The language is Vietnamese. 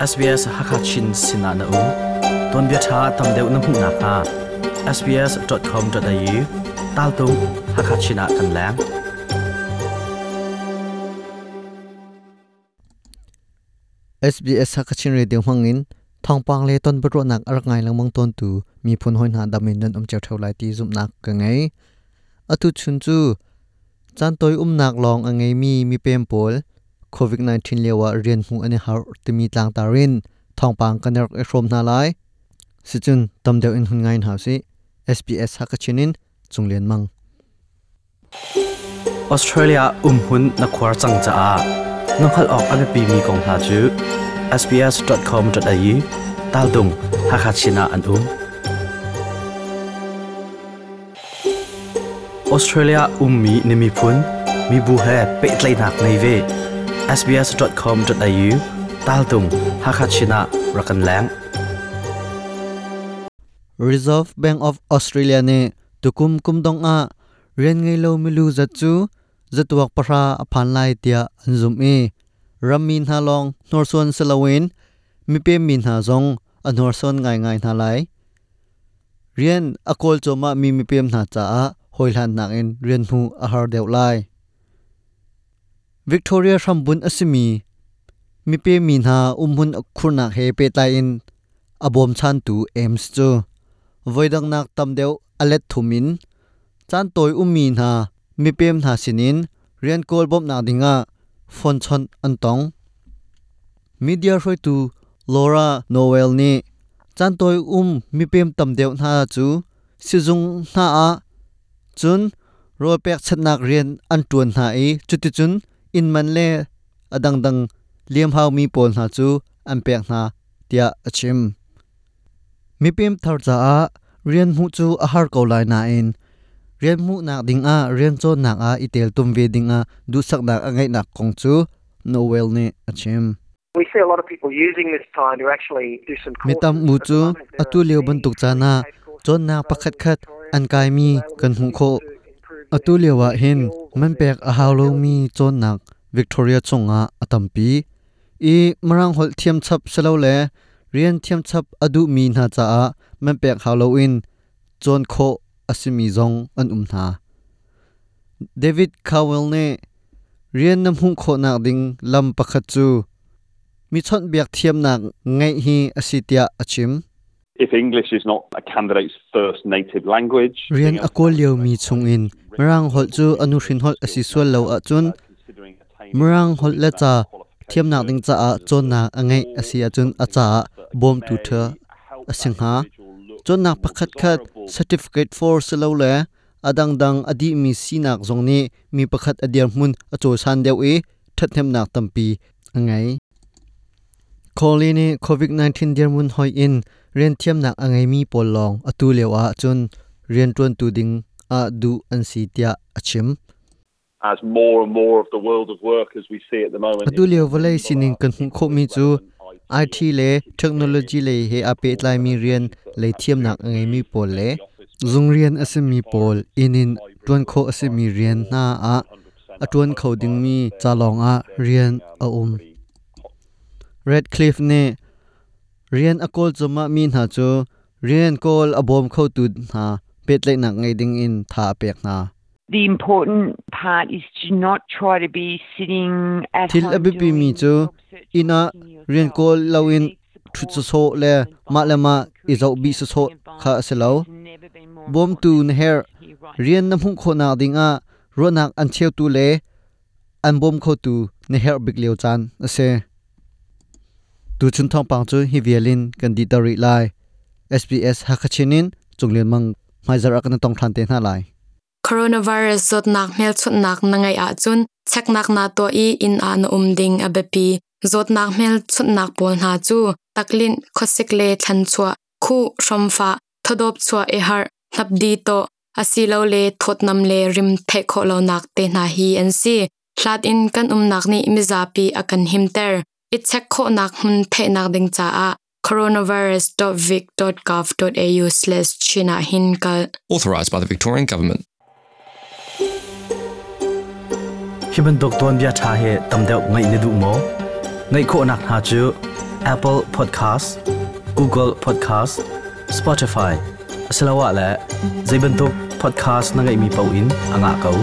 SBS Hakachin Sinana U Ton bia tha tam deu na mu na ka sbs.com.au tal tu Hakachina kan lang SBS Hakachin Radio Hangin thongpang le ton bro nak ar ngai lang mong ton tu mi phun hoi na damin nan um cheu thau lai ti zum nak ka ngai atu chun chu chan toy um nak long angai mi mi pem pol covid 19 lewa rian hu ani har timi tlang tarin thongpang kaner e shom na lai si chun tam deu in hun ngain ha si SBS Hakachinin chunglen mang Australia um hun na khwar chang cha a nokhal ok ame pi mi kong ha chu sbs.com.au tal dung Hakachina an um Australia ummi nimi phun mi bu he pe tlai nak nei ve sbs.com.au tal tung hakachina rakanlang Reserve Bank of Australia ne tukum kumdong a ren ngei lo milu zat chu, zatuak para aphan lai tia anzum e ramin ha long norson selawin mipe min ha zong anorson ngai ngai na lai. Rian akol choma mi mipem na cha a hoilhan nang in rian hu a har deu lai. Victoria Rambun asimi mi pe min ha umhun khurna he pe ta in, abom chan tu ems chu, voidang nak tam deu alet thumin chan toy umin ha mi pem na sinin rian kol bom na dinga phon chon antong media roi tu Laura Noel ni, chan toy um mi pem tam deu na chu sizung na a, chun roi pek chatnak rian an tuan na e chuti chun in man le adang dang liam hau mi pol na chu an pek na tia achim. Mi pem thar cha a rian mu chu a har ko lai na in. Rian mu nak ding a rian cho nak a itel tum ve ding a du sak nak angai nak kong chu noel ne achim. We see a lot of people using this time to actually do some mitam mu chu atu leo ban tuk chana chon na pakhat khat an kai mi kan hu kho atu hin, manpek pek mi chonak victoria chunga atampi. I marang hol thiam chap salo le, rian thiam chap adu mi na cha a, manpek halloween chon kho asimi zong an um na david cowell ne, rian nam hung kho nak ding, lam pakhat chu. Mi chon biak thiam nak ngai hi asitia achim. if English is not a candidate's first native language เรียนอากอลเลียวมีชงอินมรังฮอลจูอนุชินฮอลอสิสวลเลวอะจุนมรังฮอลเลจาเทียมนักดิงจาอะจนนาอังไงอสิอะจุนอะจาบอมตูเธออสิงหาจนนักประคัดคัด certificate for สเลวเลอะดังดังอดีมีสีนักจงนี้มีประคัดอเดียมุนอโจชันเดียวเอทัดเทียมนักตัมปีอังไง คอลีนี่โควิด -19 เดียร์มุนหอยอินเรียนเทียมหนักอังไงมีปอลลองอตูเลวอาจนเรียนตวนตูดิงอาดูอันสีเตียอาชิม As more and more of the world of work as we see at the moment อตูเลววะเลยสินิงกันโคมีจู IT เลเทคโนโลยีเลเฮอาเปตไลมีเรียนเลยเทียมหนักอังไงมีปอลเลซุงเรียนอาศัมีปอลอินินตวนโคอาศัมีเรียนหน้าอาอตวนเขาดิงมีจาลองอาเรียนอาอม Redcliffe ne rian akol choma mi na chu. Rian kol abom kho tu na pet le nak ngai ding in tha pek na The important part is to not try to be sitting at home abipi mi chu. ina in rian kol lawin thu chu so le. ma le ma i zo bi su so kha se lo There's never been more bom tu na her. rian na hung kho na ding a. Ro nak an cheu tu le. An bom kho tu na her big leo chan. Ase tu chun thong pang chu hi violin kan di tari lai SBS hakachinin chunglen mang mai zara kan tong than te na lai coronavirus zot nak mel chut nak na ngai a chun chak nak na to i in an um ding a bepi zot nak mel chut nak pol na chu taklin khosik le than chua khu shomfa thodop chua e har hlap di to asilo le thotnam le rim the kho lo nak te na hi an si hlat in kan um nak ni mizapi akan himter i chek kho nak hun the nak ding cha a coronavirus.vic.gov.au/china hinkal Authorised by the Victorian Government. hiban dok ton bia tha he tam deuh ngai ne du mo. Ngai kho nak ha chu Apple Podcast Google Podcast Spotify. Asalawa la zaibantuk podcast na ngai mi pau in anga kau